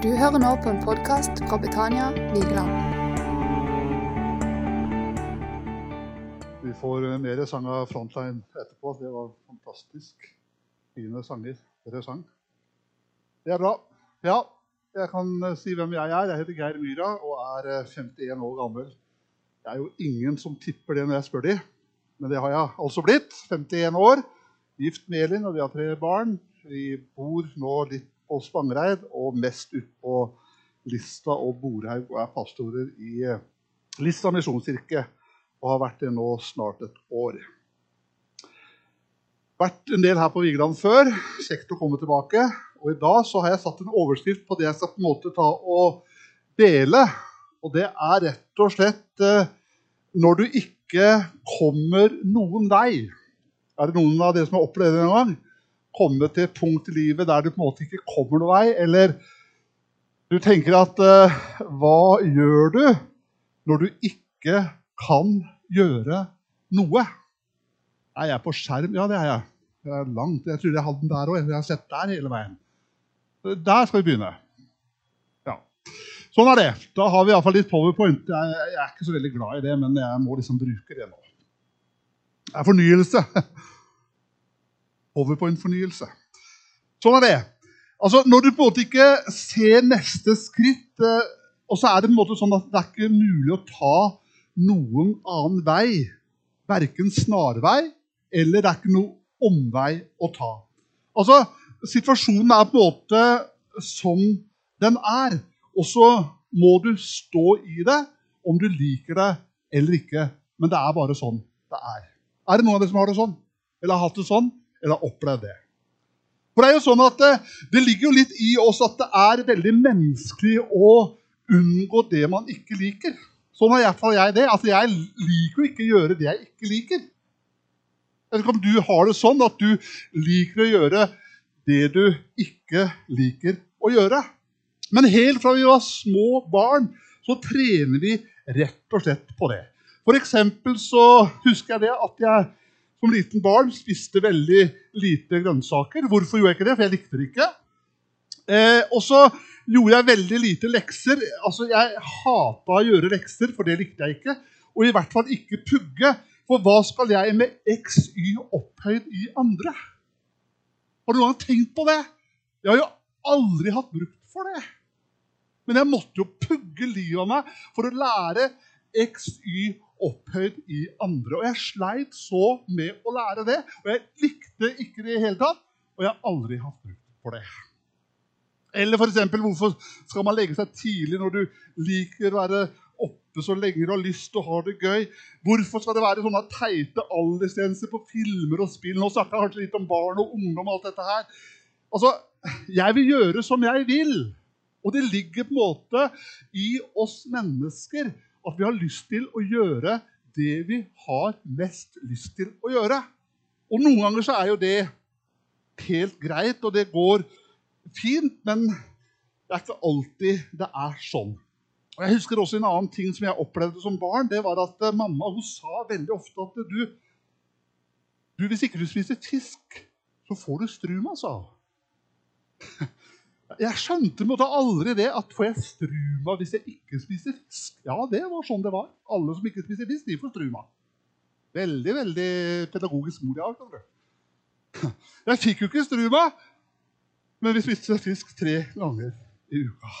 Du hører nå på en podkast fra Betania Vigeland. Vi får eh, mer sang av Frontline etterpå. Det var fantastisk fine sanger dere sang. Det er bra. Ja, jeg kan eh, si hvem jeg er. Jeg heter Geir Myra og er eh, 51 år gammel. Det er jo ingen som tipper det når jeg spør de, men det har jeg altså blitt. 51 år, gift med Elin, og vi har tre barn. Vi bor nå litt på Spangereid og mest utpå Lista og Borhaug og er pastorer i eh, Lista misjonskirke og har vært det nå snart et år. Vært en del her på Vigeland før. Kjekt å komme tilbake. Og i dag så har jeg satt en overskrift på det jeg skal på en måte ta og dele. Og det er rett og slett eh, når du ikke kommer noen vei. Er det noen av dere som har opplevd det en gang? Komme til et punkt i livet der du på en måte ikke kommer noen vei? Eller du tenker at eh, Hva gjør du når du ikke kan gjøre noe? Er jeg på skjerm? Ja, det er jeg. Jeg er langt. Jeg trodde jeg hadde den der òg. Jeg har sett der hele veien. Der skal vi begynne. Ja. Sånn er det. Da har vi iallfall litt powerpoint. Jeg, jeg er ikke så veldig glad i det, men jeg må liksom bruke det nå. Det er fornyelse. Powerpoint-fornyelse. Sånn er det. Altså, Når du på en måte ikke ser neste skritt, eh, og så er det på en måte sånn at det er ikke mulig å ta noen annen vei, verken snarvei eller det er ikke noen omvei å ta. Altså, Situasjonen er på en måte som den er, og så må du stå i det om du liker det eller ikke. Men det er bare sånn det er. Er det noen av dere som har det sånn? Eller har hatt det sånn? Eller har opplevd det? For Det er jo sånn at det, det ligger jo litt i oss at det er veldig menneskelig å unngå det man ikke liker. Sånn har iallfall jeg det. Altså, Jeg liker jo ikke å gjøre det jeg ikke liker. Jeg vet ikke om du har det sånn at du liker å gjøre det du ikke liker å gjøre. Men helt fra vi var små barn, så trener vi rett og slett på det. For så husker jeg det at jeg som liten barn spiste veldig lite grønnsaker. Hvorfor gjorde jeg ikke det? For jeg likte det ikke. Eh, og så gjorde jeg veldig lite lekser. Altså, Jeg hata å gjøre lekser, for det likte jeg ikke. Og i hvert fall ikke pugge. For hva skal jeg med XY opphøyd i andre? Har du noen gang tenkt på det? Jeg har jo aldri hatt bruk for det. Men jeg måtte jo pugge livet av meg for å lære XY opphøyd i andre. Og jeg sleit så med å lære det, og jeg likte ikke det i hele tatt. Og jeg har aldri hatt bruk for det. Eller eksempel, hvorfor skal man legge seg tidlig når du liker å være oppe så lenge du har lyst og har det gøy? Hvorfor skal det være sånne teite aldersgrenser på filmer og spill? Nå snakker jeg kanskje litt om barn og ungdom og alt dette her. Altså, Jeg vil gjøre som jeg vil. Og det ligger på en måte i oss mennesker at vi har lyst til å gjøre det vi har mest lyst til å gjøre. Og noen ganger så er jo det helt greit, og det går fint, men det er ikke alltid det er sånn. Og Jeg husker også en annen ting som jeg opplevde som barn. det var at Mamma hun sa veldig ofte at du, du hvis ikke du spiser fisk, så får du struma, sa hun. Jeg skjønte måtte aldri det at får jeg struma hvis jeg ikke spiser fisk? Ja, det var sånn det var. Alle som ikke spiser fisk, de får struma. Veldig veldig pedagogisk mor jeg har. Jeg fikk jo ikke struma, men vi spiste fisk tre ganger i uka.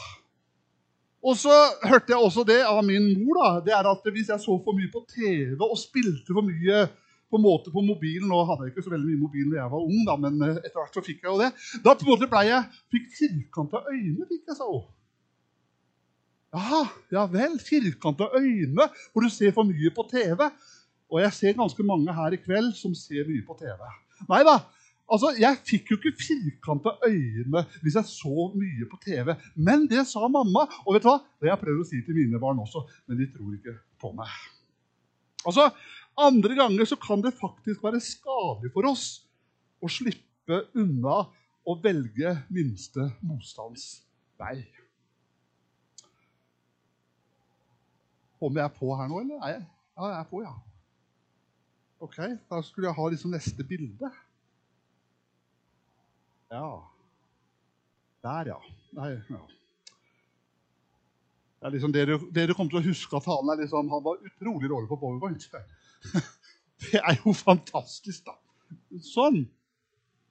Og så hørte jeg også det av min mor. da, det er at Hvis jeg så for mye på TV og spilte for mye på en måte på mobilen. Nå hadde jeg ikke så veldig mye mobil da jeg var ung, da, men eh, etter hvert så fikk jeg jo det. Da på en måte ble jeg, fikk firkanta øyne, fikk jeg så. Jaha, ja vel. Firkanta øyne hvor du ser for mye på TV. Og jeg ser ganske mange her i kveld som ser mye på TV. Nei da. Altså, Jeg fikk jo ikke firkanta øyne hvis jeg så mye på TV. Men det sa mamma. Og vet du hva? Det har jeg prøvd å si til mine barn også, men de tror ikke på meg. Altså, Andre ganger så kan det faktisk være skadelig for oss å slippe unna å velge minste motstands vei. Kommer jeg på her nå, eller? Er jeg? Ja, jeg er på, ja. Ok, da skulle jeg ha liksom neste bilde. Ja. Der, ja. Nei, ja. Det er liksom dere, dere kommer til å huske at talen er liksom, han var utrolig dårlig på powerpoint. Det er jo fantastisk, da. Sånn.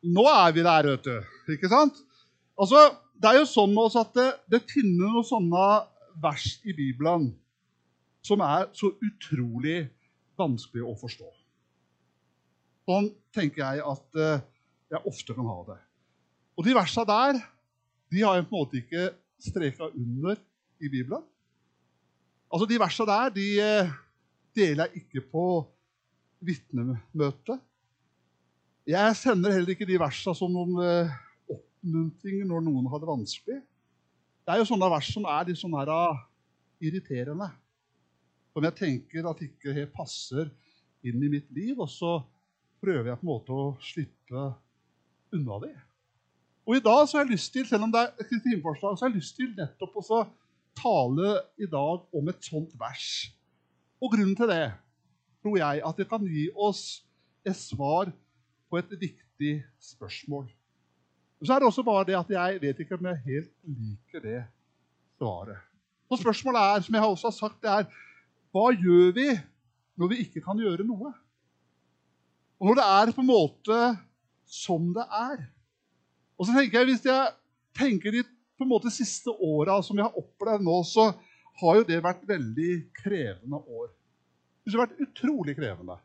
Nå er vi der, vet du. Ikke sant? Altså, Det er jo sånn med oss at det, det finnes noen sånne vers i Bibelen som er så utrolig vanskelig å forstå. Sånn tenker jeg at uh, jeg ofte kan ha det. Og de versa der de har jeg på en måte ikke streka under i Bibelen. Altså, De versa der de uh, deler jeg ikke på vitnemøtet. Jeg sender heller ikke de versa som noen uh, oppmuntringer når noen har det vanskelig. Det er jo sånne vers som er litt sånn her, irriterende. Som jeg tenker at ikke helt passer inn i mitt liv. Og så prøver jeg på en måte å slippe unna det. Og i dag så har jeg lyst til selv om det er kristineforslag, så har jeg lyst til nettopp å tale i dag om et sånt vers. Og grunnen til det tror jeg at det kan gi oss et svar på et viktig spørsmål. Så er det også bare det at jeg vet ikke om jeg helt liker det svaret. Så spørsmålet er, som jeg også har sagt, det er hva gjør vi når vi ikke kan gjøre noe? Og når det er på en måte som det er. Og så tenker jeg, Hvis jeg tenker de på en måte siste åra som jeg har opplevd nå, så har jo det vært veldig krevende år. Det har vært utrolig krevende.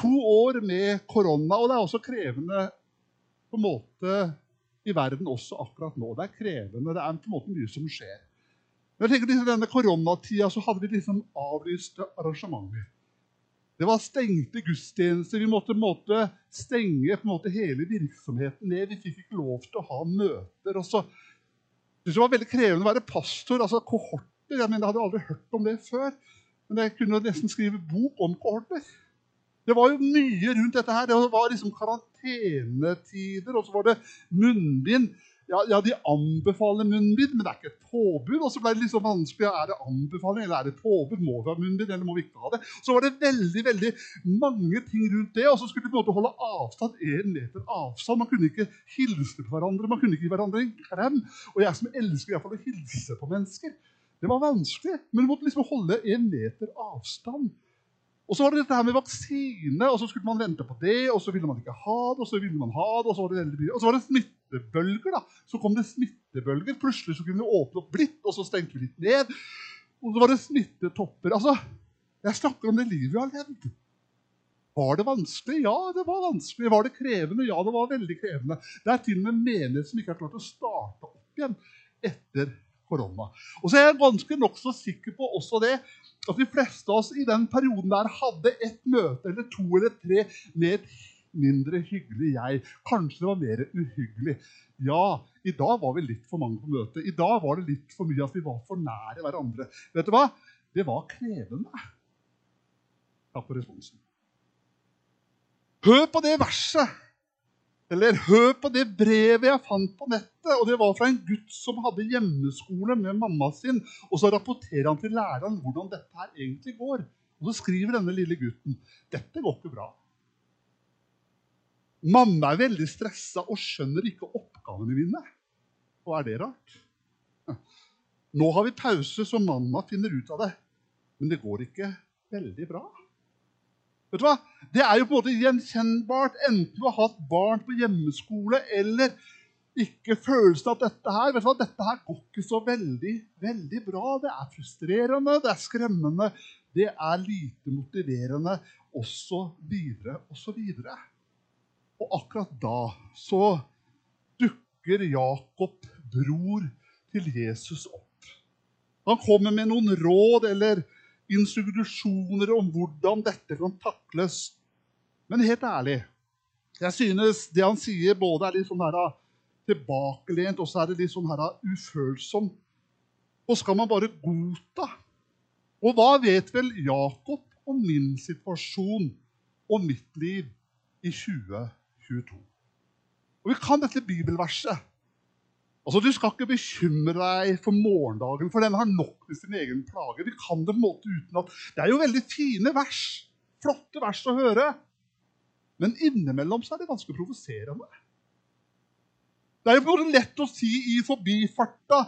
To år med korona, og det er også krevende på en måte i verden også akkurat nå. Det er krevende. Det er på en måte mye som skjer. Men jeg tenker liksom, denne koronatida så hadde vi liksom avlyste arrangementer. Det var stengte gudstjenester. Vi måtte, måtte stenge måte, hele virksomheten ned. Vi fikk ikke lov til å ha møter. Og så, det var veldig krevende å være pastor. altså kohorter, Jeg, mener, jeg hadde aldri hørt om det før. Men jeg kunne nesten skrive bok om kohorter. Det var jo mye rundt dette her. Det var liksom karantenetider, og så var det munnbind ja, ja, de anbefaler munnbind, men det er ikke et påbud. Og så ble det liksom vanskelig. Er det anbefaling eller er det påbud? Må vi ha munnbind, eller må vi ikke ha det? Så var det veldig veldig mange ting rundt det. Og så skulle vi på en måte holde avstand, én meter avstand. Man kunne ikke hilse på hverandre. Man kunne ikke gi hverandre en klem. Og jeg som elsker i hvert fall å hilse på mennesker, det var vanskelig. Men du måtte liksom holde én meter avstand. Og så var det dette her med vaksine, og så skulle man vente på det, og så ville man ikke ha det, og så ville man ha det, og så var det veldig. Og så var det smittebølger. da. Så kom det smittebølger. Plutselig så kunne vi åpne opp litt, og så stengte vi litt ned. Og så var det smittetopper. Altså, Jeg snakker om det livet vi har levd. Var det vanskelig? Ja, det var vanskelig. Var det krevende? Ja, det var veldig krevende. Det er til og med menigheter som ikke har klart å starte opp igjen etter korona. Og så er jeg ganske nokså sikker på også det at de fleste av oss i den perioden der hadde et møte eller to eller tre med et mindre hyggelig jeg. Kanskje det var mer uhyggelig. Ja, i dag var vi litt for mange på møtet. I dag var det litt for mye at vi var for nære hverandre. Vet du hva? Det var krevende. Takk for responsen. Hør på det verset eller hør på det brevet jeg fant på nettet. og Det var fra en gutt som hadde hjemmeskole med mamma sin. og Så rapporterer han til læreren hvordan dette her egentlig går. Og Så skriver denne lille gutten dette går ikke bra. Mamma er veldig stressa og skjønner ikke oppgavene mine. Og er det rart? Nå har vi pause, så mamma finner ut av det. Men det går ikke veldig bra. Vet du hva? Det er jo på en måte gjenkjennbart, enten du har hatt barn på hjemmeskole eller ikke følelsen av at dette her vet du hva, dette her går ikke så veldig, veldig bra. Det er frustrerende, det er skremmende, det er lite motiverende, osv., osv. Og akkurat da så dukker Jakob, bror til Jesus, opp. Han kommer med noen råd eller institusjoner om hvordan dette kan takles. Men helt ærlig, jeg synes det han sier, både er litt sånn her, tilbakelent og så er det litt sånn her, ufølsom. Og skal man bare godta? Og hva vet vel Jakob om min situasjon og mitt liv i 2022? Og Vi kan dette bibelverset. Altså, Du skal ikke bekymre deg for morgendagen, for den har nok med sin egen plage. Vi kan det på en måte uten at... Det er jo veldig fine vers. Flotte vers å høre. Men innimellom så er det ganske provoserende. Det er jo både lett å si i forbifarta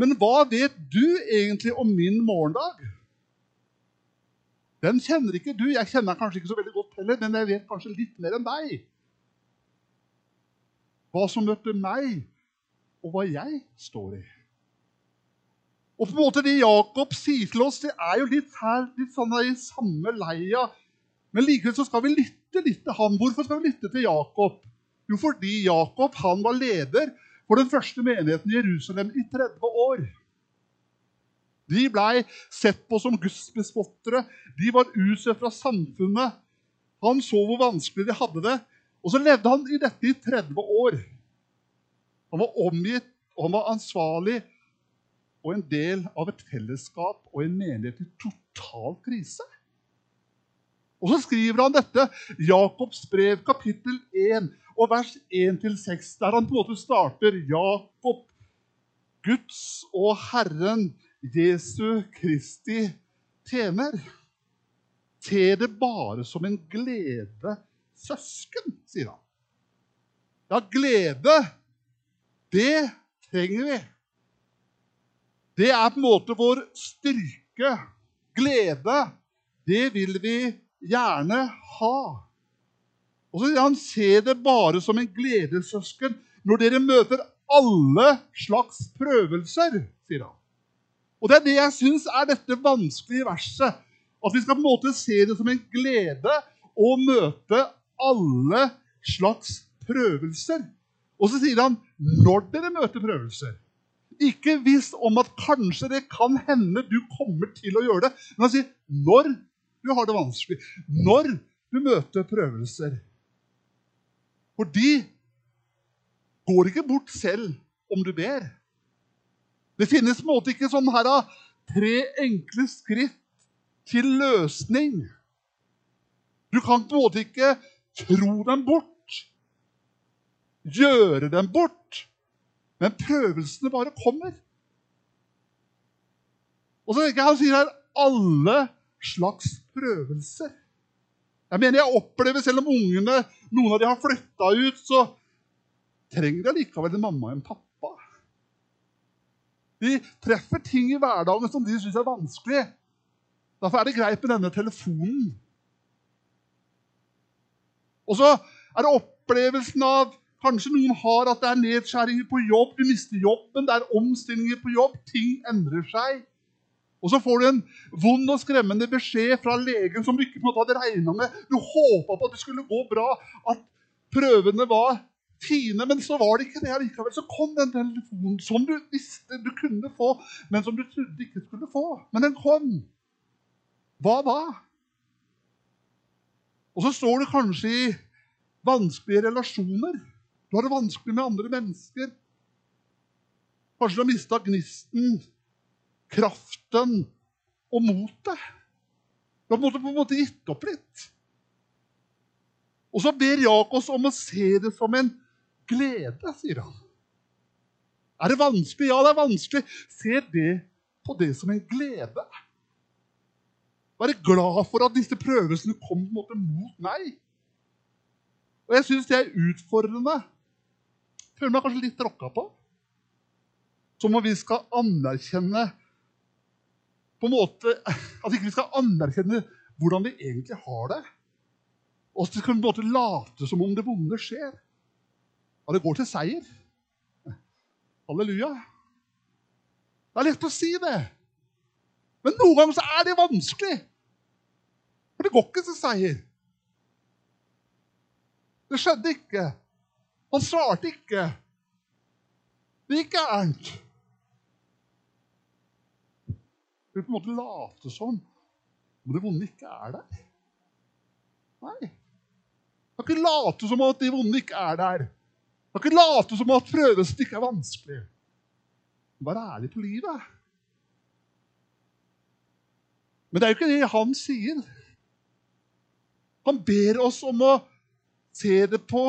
Men hva vet du egentlig om min morgendag? Den kjenner ikke du. Jeg kjenner kanskje ikke så veldig godt heller, men jeg vet kanskje litt mer enn deg. Hva som møter meg, og hva jeg står i. Og på en måte Det Jakob sier til oss, det er jo litt her, litt sånn i samme leia. Men likevel så skal vi lytte litt til ham. Hvorfor skal vi lytte til Jakob? Jo, fordi Jakob han var leder for den første menigheten i Jerusalem i 30 år. De blei sett på som gudsbespottere. De var utstøtt fra samfunnet. Han så hvor vanskelig de hadde det. Og så levde han i dette i 30 år. Han var omgitt, og han var ansvarlig og en del av et fellesskap og en menighet i total krise. Og så skriver han dette, Jakobs brev, kapittel 1, og vers 1-6, der han på en måte starter Jakob, Guds og Herren, Jesu Kristi tjener. Se det bare som en glede, søsken, sier han. Ja, glede, det trenger vi. Det er på en måte vår styrke. Glede, det vil vi gjerne ha. Og så han, se det bare som en gledessøsken når dere møter alle slags prøvelser, sier han. Og det er det jeg syns er dette vanskelige verset. At vi skal på en måte se det som en glede å møte alle slags prøvelser. Og så sier han når dere møter prøvelser. Ikke visst om at kanskje det kan hende du kommer til å gjøre det. Men han sier når du har det vanskelig, når du møter prøvelser. For de går ikke bort selv om du ber. Det finnes på en måte ikke sånn her tre enkle skritt til løsning. Du kan på en måte ikke tro dem bort, gjøre dem bort. Men prøvelsene bare kommer. Og så tenker jeg Han sier her alle slags prøvelser. Jeg mener jeg opplever, Selv om ungene noen av de har flytta ut, så trenger de likevel en mamma og en pappa. De treffer ting i hverdagen som de syns er vanskelig. Derfor er det greit med denne telefonen. Og så er det opplevelsen av Kanskje noen har at det er nedskjæringer på jobb, du mister jobben, det er omstillinger på jobb, ting endrer seg. Og så får du en vond og skremmende beskjed fra legen som du ikke hadde regna med. Du håpa på at det skulle gå bra, at prøvene var fine, men så var det ikke det allikevel. Så kom den telefonen som du visste du kunne få, men som du trodde ikke skulle få. Men den kom. Hva da? Og så står du kanskje i vanskelige relasjoner. Du har det vanskelig med andre mennesker. Kanskje du har mista gnisten, kraften og motet. Du har på en måte gitt opp litt. Og så ber Jakobs om å se det som en glede, sier han. Er det vanskelig? Ja, det er vanskelig. Se det på det som en glede. Være glad for at disse prøvelsene kom på en måte mot meg. Og jeg syns det er utfordrende føler meg kanskje litt tråkka på. Som om vi skal anerkjenne på en måte, At ikke vi skal anerkjenne hvordan vi egentlig har det. Og skal vi på en måte late som om det vonde skjer. Ja, det går til seier. Halleluja. Det er lett å si det. Men noen ganger så er det vanskelig. For det går ikke til seier. Det skjedde ikke. Han svarte ikke. Det gikk gærent. Vi på en måte late som om det vonde ikke er der. Nei. Man kan ikke late som at det vonde ikke er der. Man kan ikke late som at prøvelsen ikke er vanskelig. Vær ærlig på livet. Men det er jo ikke det han sier. Han ber oss om å se det på.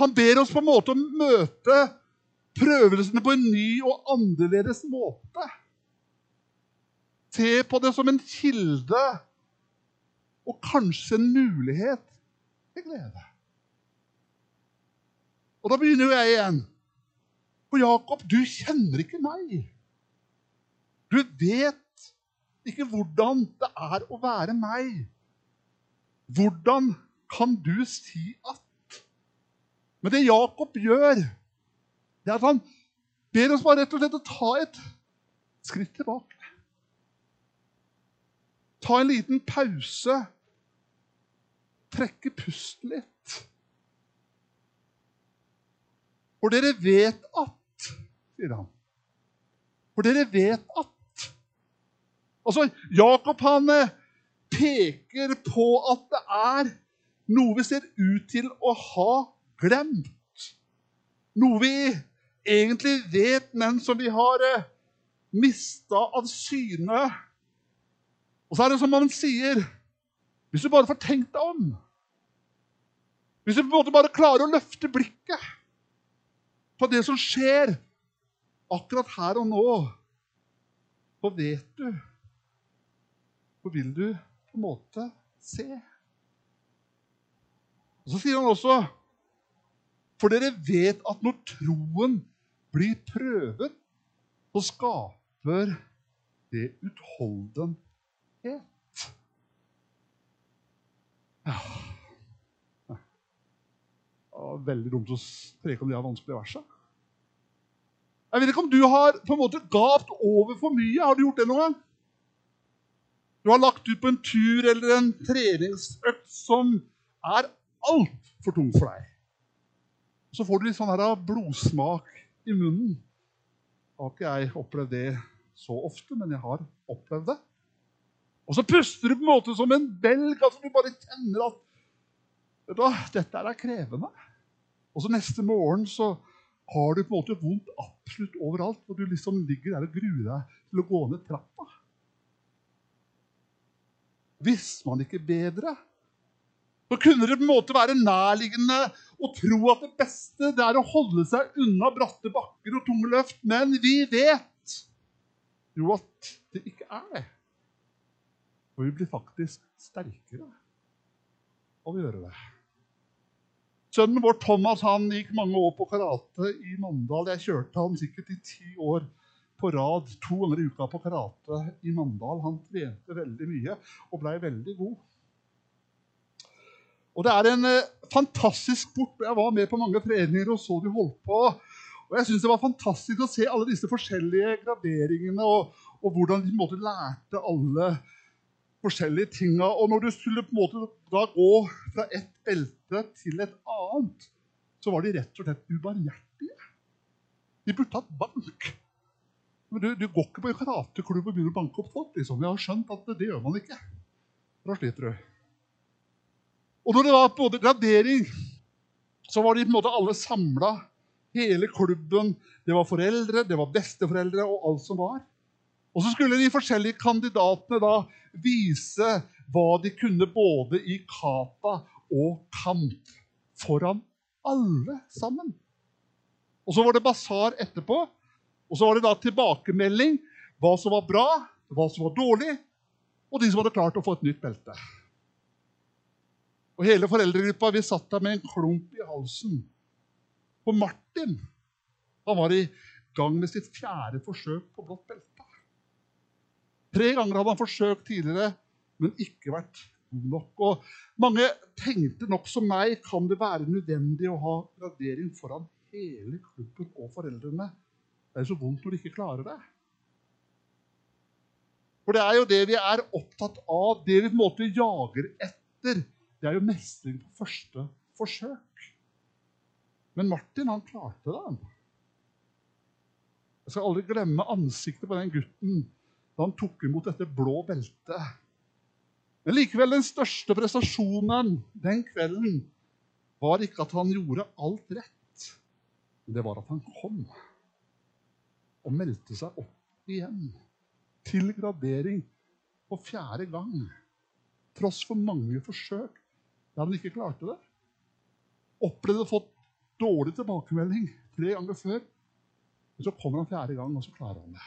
Han ber oss på en måte å møte prøvelsene på en ny og annerledes måte. Se på det som en kilde og kanskje en mulighet til glede. Og da begynner jo jeg igjen. For Jakob, du kjenner ikke meg. Du vet ikke hvordan det er å være meg. Hvordan kan du si at? Men det Jakob gjør, det er at han ber oss bare rett og slett å ta et skritt tilbake. Ta en liten pause. Trekke pusten litt. For dere vet at, sier han. For dere vet at Altså, Jakob han eh, peker på at det er noe vi ser ut til å ha glemt. Noe vi egentlig vet, men som vi har eh, mista av syne. Og så er det som man sier Hvis du bare får tenkt deg om Hvis du på en måte bare klarer å løfte blikket på det som skjer akkurat her og nå, så vet du Så vil du på en måte se. Og Så sier han også For dere vet at når troen blir prøvet, så skaper det utholdenhet. Ja. Ja, veldig dumt å preke om de vanskelige versene. Jeg vet ikke om du har på en måte gavt over for mye. Har du gjort det noen gang? Du har lagt ut på en tur eller en treningsøkt som er altfor tung for deg. Så får du litt sånn her blodsmak i munnen. Har ikke jeg opplevd det så ofte, men jeg har opplevd det. Og så puster du på en måte som en belg. altså Du bare kjenner at du, dette er krevende. Og så neste morgen så har du på en måte vondt absolutt overalt. Og du liksom ligger der og gruer deg til å gå ned trappa. Visste man ikke bedre, så kunne det på en måte være nærliggende å tro at det beste det er å holde seg unna bratte bakker og tunge løft. Men vi vet jo at det ikke er det. Og vi blir faktisk sterkere av å gjøre det. Sønnen vår Thomas han gikk mange år på karate i Mandal. Jeg kjørte han sikkert i ti år på rad to ganger i uka på karate i Mandal. Han trente veldig mye og blei veldig god. Og Det er en eh, fantastisk sport. Jeg var med på mange treninger og så de holdt på. Og jeg synes Det var fantastisk å se alle disse forskjellige graderingene og, og hvordan de på en måte lærte alle forskjellige tinga. Og når du skulle på en måte da gå fra et belte til et annet, så var de rett og slett ubarmhjertige. De burde hatt bank. Men du, du går ikke på en karateklubb og begynner å banke opp folk. liksom. Jeg har skjønt at det, det gjør man ikke. Da sliter du. Og når det var både gradering, så var de på en måte alle samla. Hele klubben. Det var foreldre, det var besteforeldre og alt som var. Og så skulle de forskjellige kandidatene da vise hva de kunne både i kata og kamp. Foran alle sammen. Og så var det basar etterpå. Og så var det da tilbakemelding. Hva som var bra, hva som var dårlig, og de som hadde klart å få et nytt belte. Og hele foreldregruppa vi satt der med en klump i halsen. For Martin han var i gang med sitt fjerde forsøk på blått belte. Tre ganger hadde han forsøkt tidligere, men ikke vært god nok. Og mange tenkte nok som meg kan det være nødvendig å ha gradering foran hele klubben og foreldrene. Det er så vondt når de ikke klarer det. For det er jo det vi er opptatt av, det vi på en måte jager etter. Det er jo mestring på første forsøk. Men Martin, han klarte det. Jeg skal aldri glemme ansiktet på den gutten da han tok imot dette blå beltet. Men likevel, den største prestasjonen den kvelden var ikke at han gjorde alt rett. Men det var at han kom og meldte seg opp igjen til gradering på fjerde gang. Tross for mange forsøk der han ikke klarte det. Opplevde å få dårlig tilbakemelding tre ganger før. Men så kommer han fjerde gang, og så klarer han det.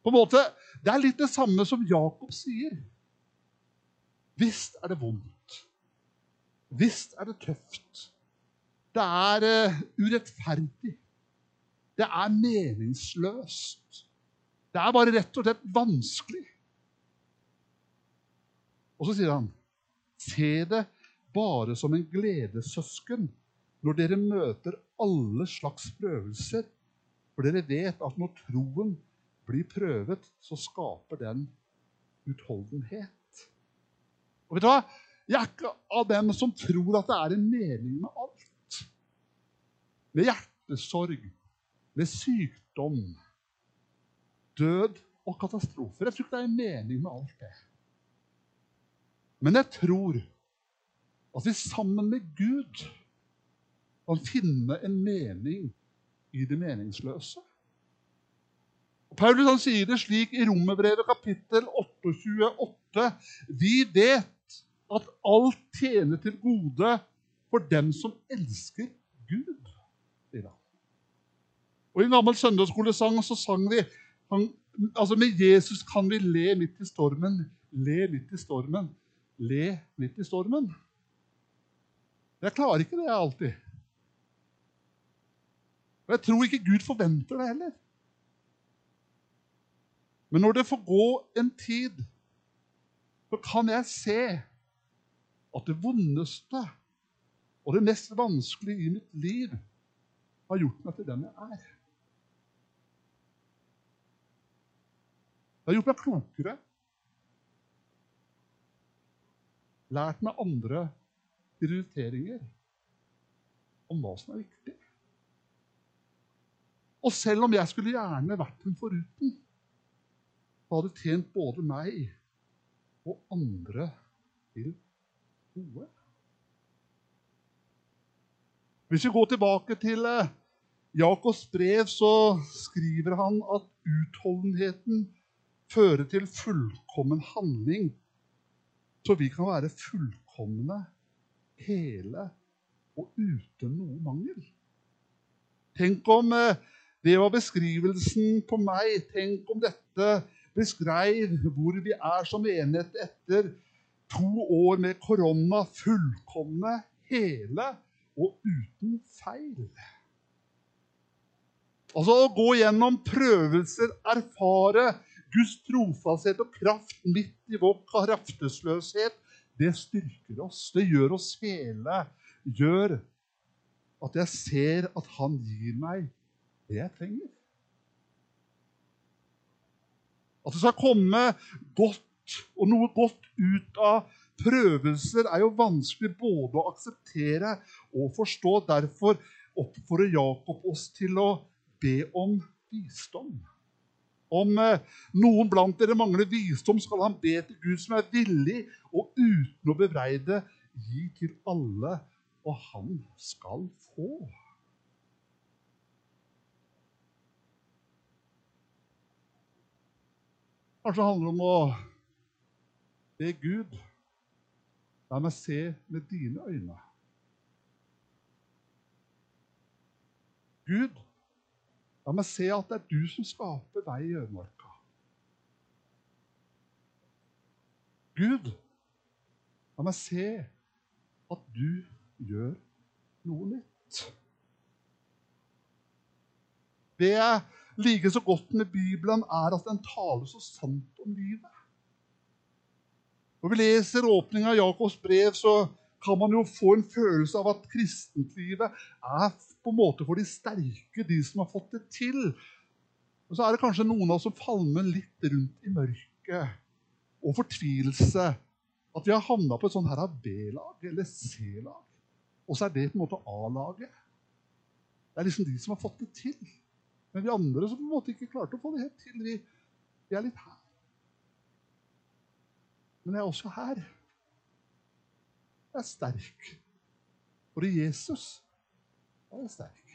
På en måte, Det er litt det samme som Jakob sier. Visst er det vondt. Visst er det tøft. Det er uh, urettferdig. Det er meningsløst. Det er bare rett og slett vanskelig. Og så sier han, se det bare som en gledessøsken når dere møter alle slags prøvelser, for dere vet at når troen blir prøvet, så skaper den utholdenhet. Og vet du hva? Jeg er ikke av dem som tror at det er en mening med alt. Med hjertesorg, med sykdom, død og katastrofer. Jeg tror ikke det er en mening med alt det. Men jeg tror at vi sammen med Gud kan finne en mening i det meningsløse. Og Paulus han sier det slik i Romerbrevet kapittel 28. Vi vet at alt tjener til gode for dem som elsker Gud. sier han. Og I en gammel søndagsskolesang så sang vi han, altså Med Jesus kan vi le midt i stormen, le midt i stormen, le midt i stormen. Jeg klarer ikke det alltid. Og jeg tror ikke Gud forventer det heller. Men når det får gå en tid, så kan jeg se at det vondeste og det mest vanskelige i mitt liv har gjort meg til den jeg er. Det har gjort meg klokere. Lært meg andre prioriteringer om hva som er viktig. Og selv om jeg skulle gjerne vært hun foruten, så hadde det tjent både meg og andre til gode. Hvis vi går tilbake til eh, Jakobs brev, så skriver han at utholdenheten fører til fullkommen handling, så vi kan være fullkomne, hele og uten noe mangel. Tenk om eh, det var beskrivelsen på meg. Tenk om dette beskrev hvor vi er som enhet etter to år med korona, fullkomne, hele og uten feil. Altså å gå gjennom prøvelser, erfare Guds trofasthet og kraft midt i vår kraftesløshet, det styrker oss. Det gjør oss hele. Gjør at jeg ser at Han gir meg det jeg trenger. At det skal komme godt og noe godt ut av prøvelser, er jo vanskelig både å akseptere og forstå. Derfor oppfordrer Jakob oss til å be om visdom. Om eh, noen blant dere mangler visdom, skal han be til Gud som er villig og uten å bebreide, gi til alle, og han skal få. Kanskje det handler om å be Gud La meg se med dine øyne. Gud, la meg se at det er du som skaper vei i ødemarka. Gud, la meg se at du gjør noe nytt. Det jeg liker så godt med Bibelen, er at den taler så sant om livet. Når vi leser åpningen av Jakobs brev, så kan man jo få en følelse av at kristentlivet er på en måte for de sterke, de som har fått det til. Og så er det kanskje noen av oss som falmer litt rundt i mørket og fortvilelse. At vi har havna på et sånt her B-lag eller C-lag. Og så er det på en måte A-laget. Det er liksom de som har fått det til. Men vi andre som på en måte ikke klarte å få det helt til, vi, vi er litt her. Men jeg er også her. Jeg er sterk. For i Jesus sterk.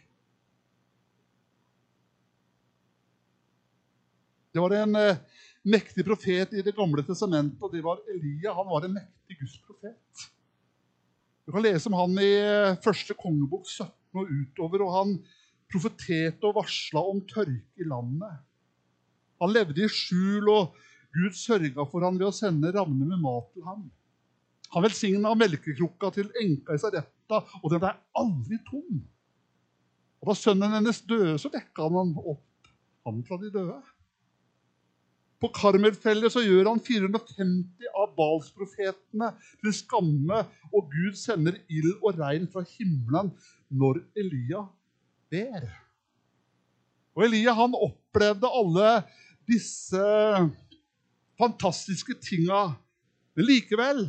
Det var en eh, mektig profet i Det gamle testamentet, og det var Elia. Han var en mektig Guds profet. Du kan lese om han i eh, første kongebok 17 og utover. og Han profeterte og varsla om tørke i landet. Han levde i skjul, og Gud sørga for ham ved å sende ravner med mat til ham. Han velsigna melkekrukka til enka i Sarepta og den ble aldri tom. Og Da sønnen hennes døde, så vekka han opp han fra de døde. På Karmelfellet gjør han 450 av Balsprofetene til skamme, og Gud sender ild og regn fra himmelen når Elia ber. Og Elia han opplevde alle disse fantastiske tinga. Men likevel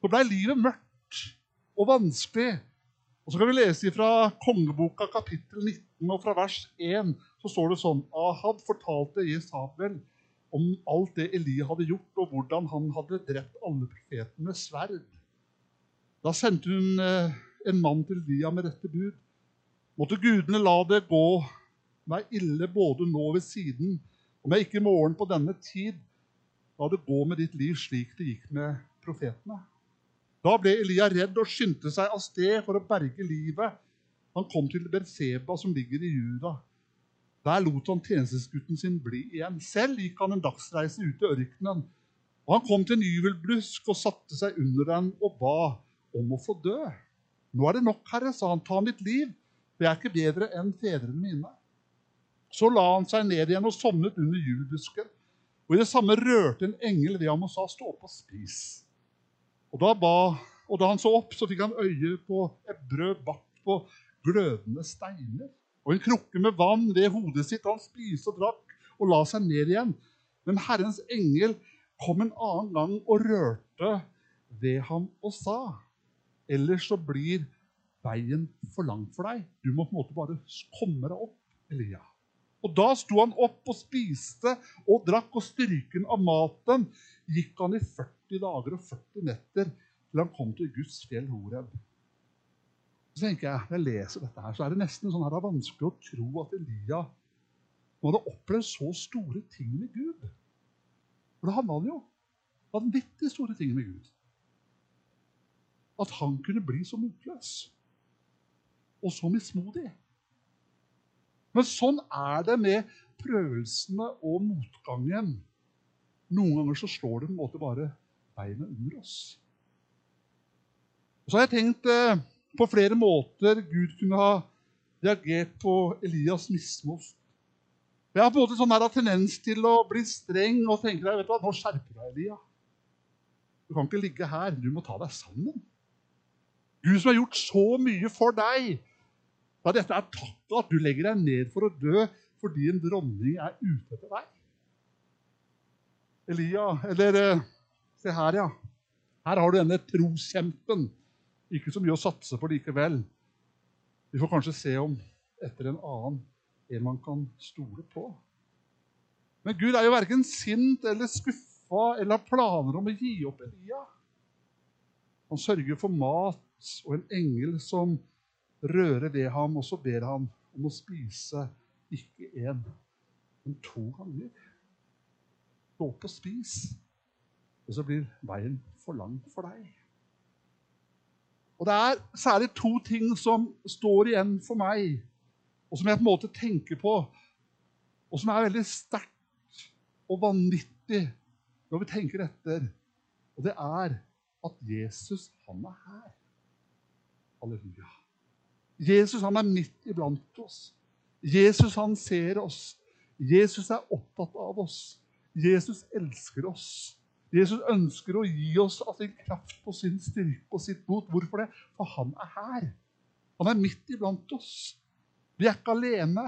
så ble livet mørkt og vanskelig. Og så kan vi lese fra Kongeboka kapittel 19 og fra vers 1 så står det sånn Ahab fortalte Jesabel om alt det Eli hadde gjort, og hvordan han hadde drept alle profetene med sverd. Da sendte hun eh, en mann til Elia med dette bud. Måtte gudene la det gå meg ille både nå ved siden, om jeg ikke i morgen på denne tid La det gå med ditt liv slik det gikk med profetene. Da ble Elia redd og skyndte seg av sted for å berge livet. Han kom til Berseba, som ligger i Juda. Der lot han tjenestegutten sin bli igjen. Selv gikk han en dagsreise ut i ørkenen. Og Han kom til en gyvelblusk og satte seg under den og ba om å få dø. Nå er det nok, Herre, sa han. Ta mitt liv, for jeg er ikke bedre enn fedrene mine. Så la han seg ned igjen og sovnet under gyvelbusken. Og i det samme rørte en engel ved ham og sa, stå opp og spis. Og da, ba, og da han så opp, så fikk han øye på et brød bakt på glødende steiner og en krukke med vann ved hodet sitt. Han spiste og drakk og la seg ned igjen. Men Herrens engel kom en annen gang og rørte ved ham og sa, ellers så blir veien for lang for deg. Du må på en måte bare komme deg opp, Elia. Og Da sto han opp og spiste og drakk, og styrken av maten gikk han i 40 dager og 40 netter til han kom til Guds fjell Horeb. Så tenker jeg, Når jeg leser dette, her, så er det nesten sånn her, det er vanskelig å tro at Elia nå hadde opplevd så store ting med Gud. For det handla han jo. Vanvittig store ting med Gud. At han kunne bli så motløs og så mismodig. Men sånn er det med prøvelsene og motgangen. Noen ganger så slår det på en måte bare beina under oss. Og så har jeg tenkt eh, på flere måter Gud kunne ha reagert på Elias mismot. Jeg har på en måte sånn tendens til å bli streng og tenke deg, vet du hva, nå skjerper du deg, Elia. Du kan ikke ligge her. Du må ta deg sammen. Gud som har gjort så mye for deg. Da dette er takket at du legger deg ned for å dø fordi en dronning er ute etter deg. Elia, eller eh, Se her, ja. Her har du denne troskjempen ikke så mye å satse på likevel. Vi får kanskje se om etter en annen en man kan stole på. Men Gud er jo verken sint eller skuffa eller har planer om å gi opp Elia. Han sørger for mat og en engel som rører ved ham, og så ber han om å spise ikke én, men to ganger. Stå opp og spis, og så blir veien for lang for deg. Og Det er særlig to ting som står igjen for meg, og som jeg på en måte tenker på, og som er veldig sterkt og vanvittig når vi tenker etter. Og det er at Jesus, han er her. Halleluja. Jesus, han er midt iblant oss. Jesus, han ser oss. Jesus er opptatt av oss. Jesus elsker oss. Jesus ønsker å gi oss av sin kraft og sin styrke og sitt mot. Hvorfor det? For han er her. Han er midt iblant oss. Vi er ikke alene.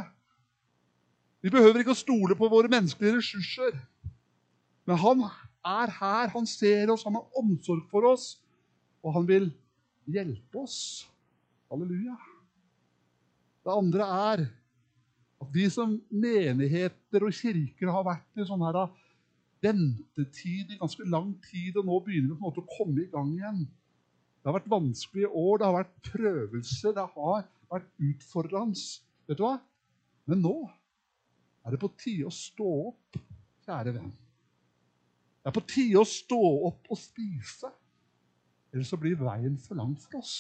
Vi behøver ikke å stole på våre menneskelige ressurser. Men han er her, han ser oss, han har omsorg for oss, og han vil hjelpe oss. Halleluja. Det andre er at vi som menigheter og kirker har vært i sånn her ventetid i ganske lang tid, og nå begynner vi på en måte å komme i gang igjen. Det har vært vanskelige år, det har vært prøvelser, det har vært utfordrende. Vet du hva? Men nå er det på tide å stå opp, kjære venn. Det er på tide å stå opp og spise. Ellers så blir veien for lang for oss.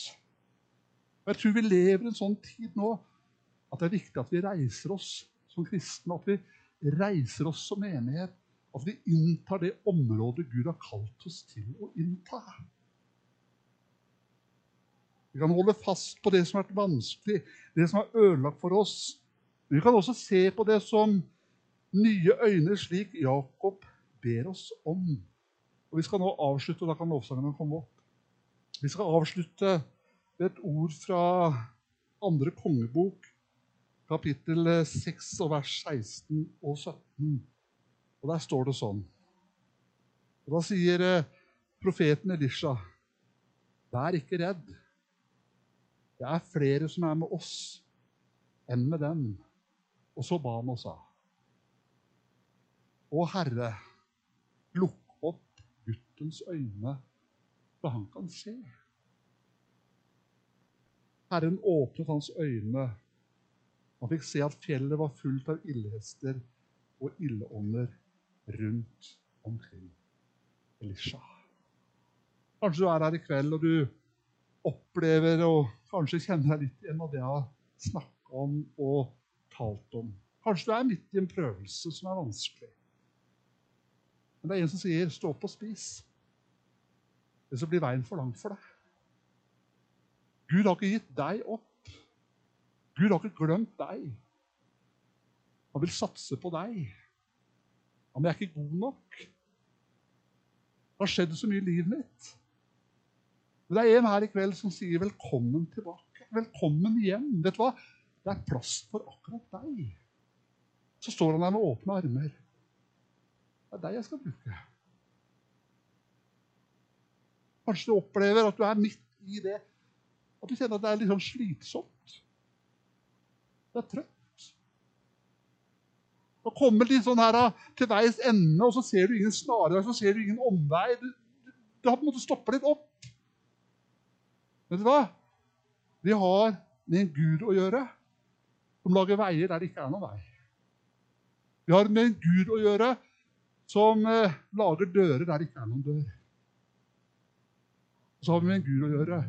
Og Jeg tror vi lever i en sånn tid nå at det er viktig at vi reiser oss som kristne. At vi reiser oss som menighet at vi inntar det området Gud har kalt oss til å innta. Vi kan holde fast på det som har vært vanskelig, det som er ødelagt for oss. Vi kan også se på det som nye øyne, slik Jakob ber oss om. Og Vi skal nå avslutte, og da kan lovsangerne komme opp. Vi skal avslutte med et ord fra andre kongebok, kapittel 6 og vers 16 og 17. Og Der står det sånn. Og Da sier eh, profeten Elisha, vær ikke redd. Det er flere som er med oss enn med dem. Og så ba han og sa, Å Herre, lukk opp guttens øyne, så han kan se. Herren åpnet hans øyne. Han fikk se at fjellet var fullt av ildhester og ildånder rundt omkring Elisha. Kanskje du er her i kveld og du opplever og kanskje kjenner deg litt igjen av det jeg har snakka om og talt om. Kanskje du er midt i en prøvelse som er vanskelig. Men det er en som sier 'stå opp og spis'. Eller så blir veien for lang for deg. Gud har ikke gitt deg opp. Gud har ikke glemt deg. Han vil satse på deg. Ja, men jeg er ikke god nok. Det har skjedd så mye i livet mitt. Men det er en her i kveld som sier 'velkommen tilbake'. Velkommen hjem. Vet du hva? Det er plass for akkurat deg. Så står han der med åpne armer. Det er deg jeg skal bruke. Kanskje du opplever at du er midt i det. At du kjenner at det er litt sånn slitsomt. Det er trøtt. Har kommet litt sånn her til veis ende, og så ser du ingen snarvei, så ser du ingen omvei. Du har på en måte stoppa litt opp. Vet du hva? Vi har med en Gud å gjøre som lager veier der det ikke er noen vei. Vi har med en Gud å gjøre som eh, lager dører der det ikke er noen dør. Og så har vi med en Gud å gjøre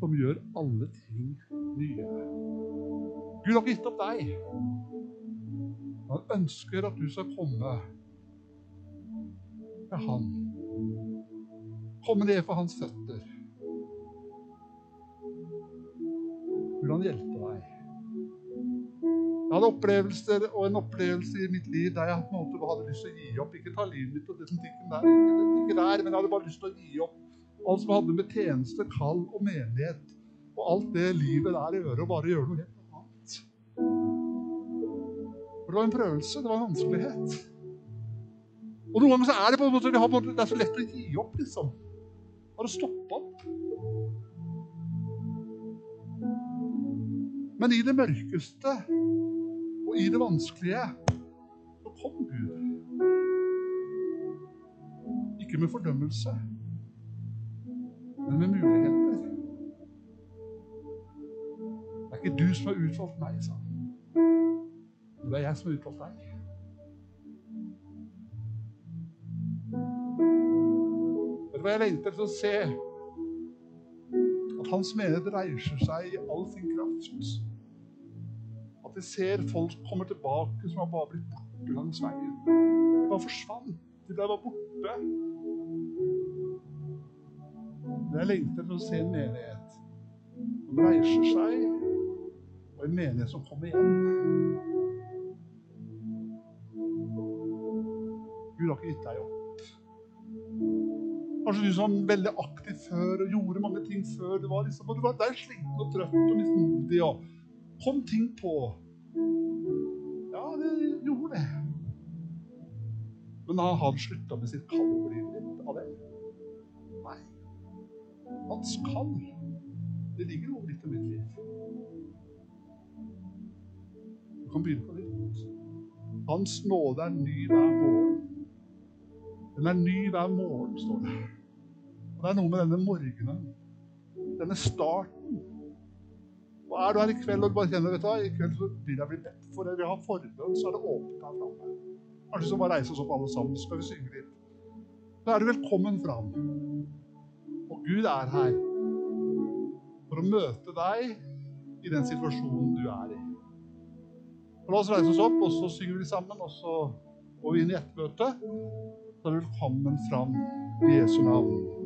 som gjør alle ting nye. Gud har ikke gitt opp deg. Han ønsker at du skal komme til Han. Komme ned for hans føtter. Vil han hjelpe deg? Jeg hadde opplevelser og en opplevelse i mitt liv der jeg på en måte hadde lyst til å gi opp. Ikke ta livet mitt og som ikke der, ikke, ikke der, men jeg hadde bare lyst til å gi opp alt som hadde med tjeneste, kall og menighet og alt det livet der å gjøre, og bare gjøre noe helt. For det var en prøvelse. Det var en vanskelighet. Og noen ganger så er det på en måte, det er så lett å gi opp, liksom. Bare stoppe opp. Men i det mørkeste og i det vanskelige så kom Gud. Ikke med fordømmelse, men med muligheter. Det er ikke du som har utvalgt meg, sa han. Det er jeg som har utvalgt deg. Vet du hva jeg lengter etter å se? At hans menighet reiser seg i all sin kraft. At vi ser folk kommer tilbake som har bare blitt borte langs veien. De bare forsvant. De ble bare borte. Men jeg lengter etter å se en menighet som reiser seg, og en menighet som kommer igjen. Gud har ikke gitt deg opp. Kanskje du som veldig aktiv før og gjorde mange ting før. Du var liksom, og du var der sliten og trøtt og mismodig. og kom ting på. Ja, det gjorde det. Men har han slutta med sitt kall over livet litt av det? Nei. Hans kall, det ligger over ditt og mitt liv. Du kan begynne på nytt. Hans nåde er ny hver morgen. Den er ny hver morgen, står det. Og det er noe med denne morgenen, denne starten. Og er du her i kveld og bare kjenner vet du i kveld så vil jeg bli bedt for det, vi har forbønn, så er det åpent her framme. Kanskje så bare reise oss opp alle sammen, så skal vi synge litt. Da er du velkommen fram. Og Gud er her for å møte deg i den situasjonen du er i. Og la oss reise oss opp, og så synger vi sammen, og så går vi inn i ettermøtet. Så er du velkommen fram i Jesu navn.